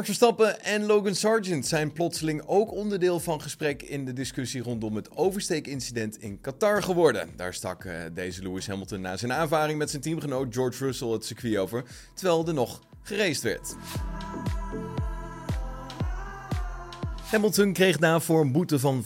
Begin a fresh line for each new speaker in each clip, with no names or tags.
Max Verstappen en Logan Sargent zijn plotseling ook onderdeel van gesprek in de discussie rondom het oversteekincident in Qatar geworden. Daar stak uh, deze Lewis Hamilton na zijn aanvaring met zijn teamgenoot George Russell het circuit over, terwijl er nog geraced werd. Hamilton kreeg daarvoor een boete van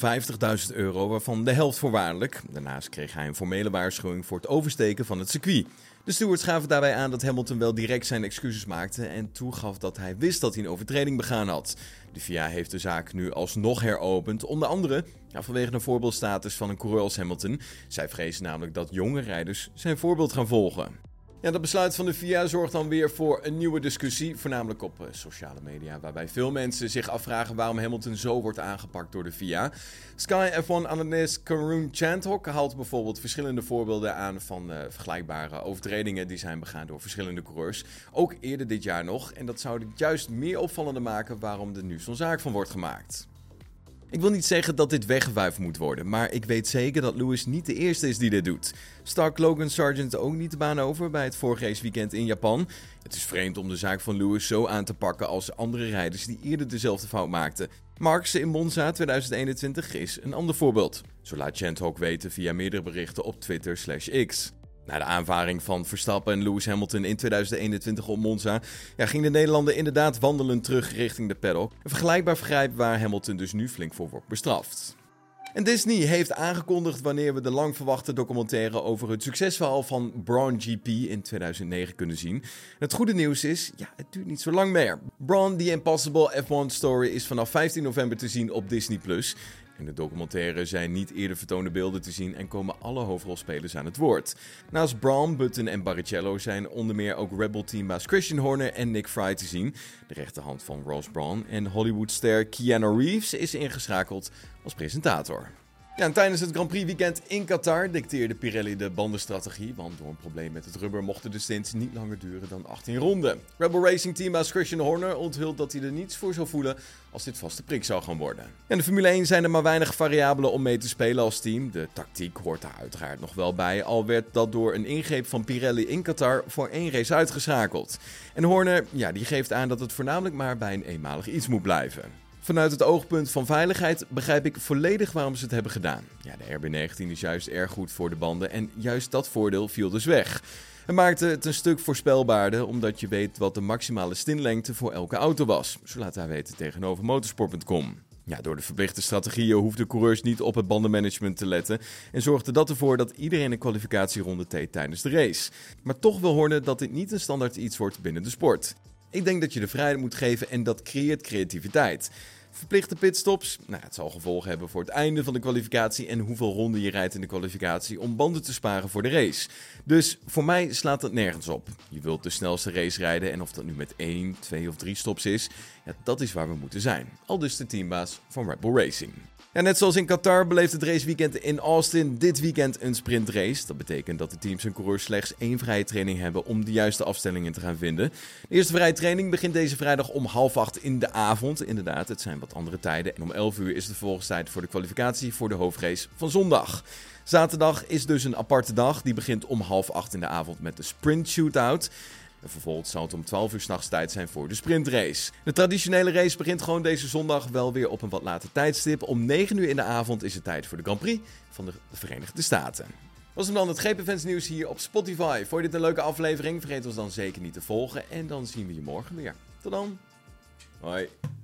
50.000 euro, waarvan de helft voorwaardelijk. Daarnaast kreeg hij een formele waarschuwing voor het oversteken van het circuit. De stewards gaven daarbij aan dat Hamilton wel direct zijn excuses maakte en toegaf dat hij wist dat hij een overtreding begaan had. De FIA heeft de zaak nu alsnog heropend, onder andere vanwege een voorbeeldstatus van een coureur als Hamilton. Zij vrezen namelijk dat jonge rijders zijn voorbeeld gaan volgen. Ja, dat besluit van de FIA zorgt dan weer voor een nieuwe discussie, voornamelijk op uh, sociale media, waarbij veel mensen zich afvragen waarom Hamilton zo wordt aangepakt door de FIA. Sky F1-analyst Karun Chandhok haalt bijvoorbeeld verschillende voorbeelden aan van uh, vergelijkbare overtredingen die zijn begaan door verschillende coureurs, ook eerder dit jaar nog. En dat zou het juist meer opvallender maken waarom er nu zo'n zaak van wordt gemaakt. Ik wil niet zeggen dat dit weggewuifd moet worden, maar ik weet zeker dat Lewis niet de eerste is die dit doet. Stak Logan Sargent ook niet de baan over bij het vorige raceweekend in Japan? Het is vreemd om de zaak van Lewis zo aan te pakken als andere rijders die eerder dezelfde fout maakten. Marx in Monza 2021 is een ander voorbeeld. Zo laat Chant ook weten via meerdere berichten op Twitter/X. Na de aanvaring van Verstappen en Lewis Hamilton in 2021 op Monza ja, ging de Nederlander inderdaad wandelend terug richting de paddock. Een vergelijkbaar vergrijp waar Hamilton dus nu flink voor wordt bestraft. En Disney heeft aangekondigd wanneer we de lang verwachte documentaire over het succesverhaal van Braun GP in 2009 kunnen zien. Het goede nieuws is, ja, het duurt niet zo lang meer. Braun The Impossible F1 Story is vanaf 15 november te zien op Disney+. In de documentaire zijn niet eerder vertoonde beelden te zien en komen alle hoofdrolspelers aan het woord. Naast Braun, Button en Barrichello zijn onder meer ook Rebel teambaas Christian Horner en Nick Fry te zien, de rechterhand van Ross Braun. En Hollywoodster Keanu Reeves is ingeschakeld als presentator. Ja, en tijdens het Grand Prix weekend in Qatar dicteerde Pirelli de bandenstrategie, want door een probleem met het rubber mochten de stints niet langer duren dan 18 ronden. Rebel Racing teambaas Christian Horner onthult dat hij er niets voor zou voelen als dit vaste prik zou gaan worden. In de Formule 1 zijn er maar weinig variabelen om mee te spelen als team. De tactiek hoort daar uiteraard nog wel bij, al werd dat door een ingreep van Pirelli in Qatar voor één race uitgeschakeld. En Horner, ja, die geeft aan dat het voornamelijk maar bij een eenmalig iets moet blijven. Vanuit het oogpunt van veiligheid begrijp ik volledig waarom ze het hebben gedaan. Ja, de RB19 is juist erg goed voor de banden en juist dat voordeel viel dus weg. Het maakte het een stuk voorspelbaarder, omdat je weet wat de maximale stinlengte voor elke auto was. Zo laat hij weten tegenover motorsport.com. Ja, door de verplichte strategieën hoefden coureurs niet op het bandenmanagement te letten en zorgde dat ervoor dat iedereen een kwalificatieronde deed tijdens de race. Maar toch wil Horner dat dit niet een standaard iets wordt binnen de sport. Ik denk dat je de vrijheid moet geven en dat creëert creativiteit. Verplichte pitstops, nou, het zal gevolgen hebben voor het einde van de kwalificatie en hoeveel ronden je rijdt in de kwalificatie om banden te sparen voor de race. Dus voor mij slaat dat nergens op. Je wilt de snelste race rijden en of dat nu met 1, 2 of 3 stops is, ja, dat is waar we moeten zijn. Al dus de teambaas van Red Bull Racing. En net zoals in Qatar beleeft het raceweekend in Austin dit weekend een sprintrace. Dat betekent dat de teams en coureurs slechts één vrije training hebben om de juiste afstellingen te gaan vinden. De eerste vrije training begint deze vrijdag om half acht in de avond. Inderdaad, het zijn wat andere tijden. En om 11 uur is de vervolgstijd voor de kwalificatie voor de hoofdrace van zondag. Zaterdag is dus een aparte dag. Die begint om half acht in de avond met de sprint shootout. En vervolgens zal het om 12 uur s'nachts tijd zijn voor de sprintrace. De traditionele race begint gewoon deze zondag wel weer op een wat later tijdstip. Om 9 uur in de avond is het tijd voor de Grand Prix van de Verenigde Staten. Was hem dan het GP nieuws hier op Spotify. Vond je dit een leuke aflevering? Vergeet ons dan zeker niet te volgen. En dan zien we je morgen weer. Tot dan. Hoi.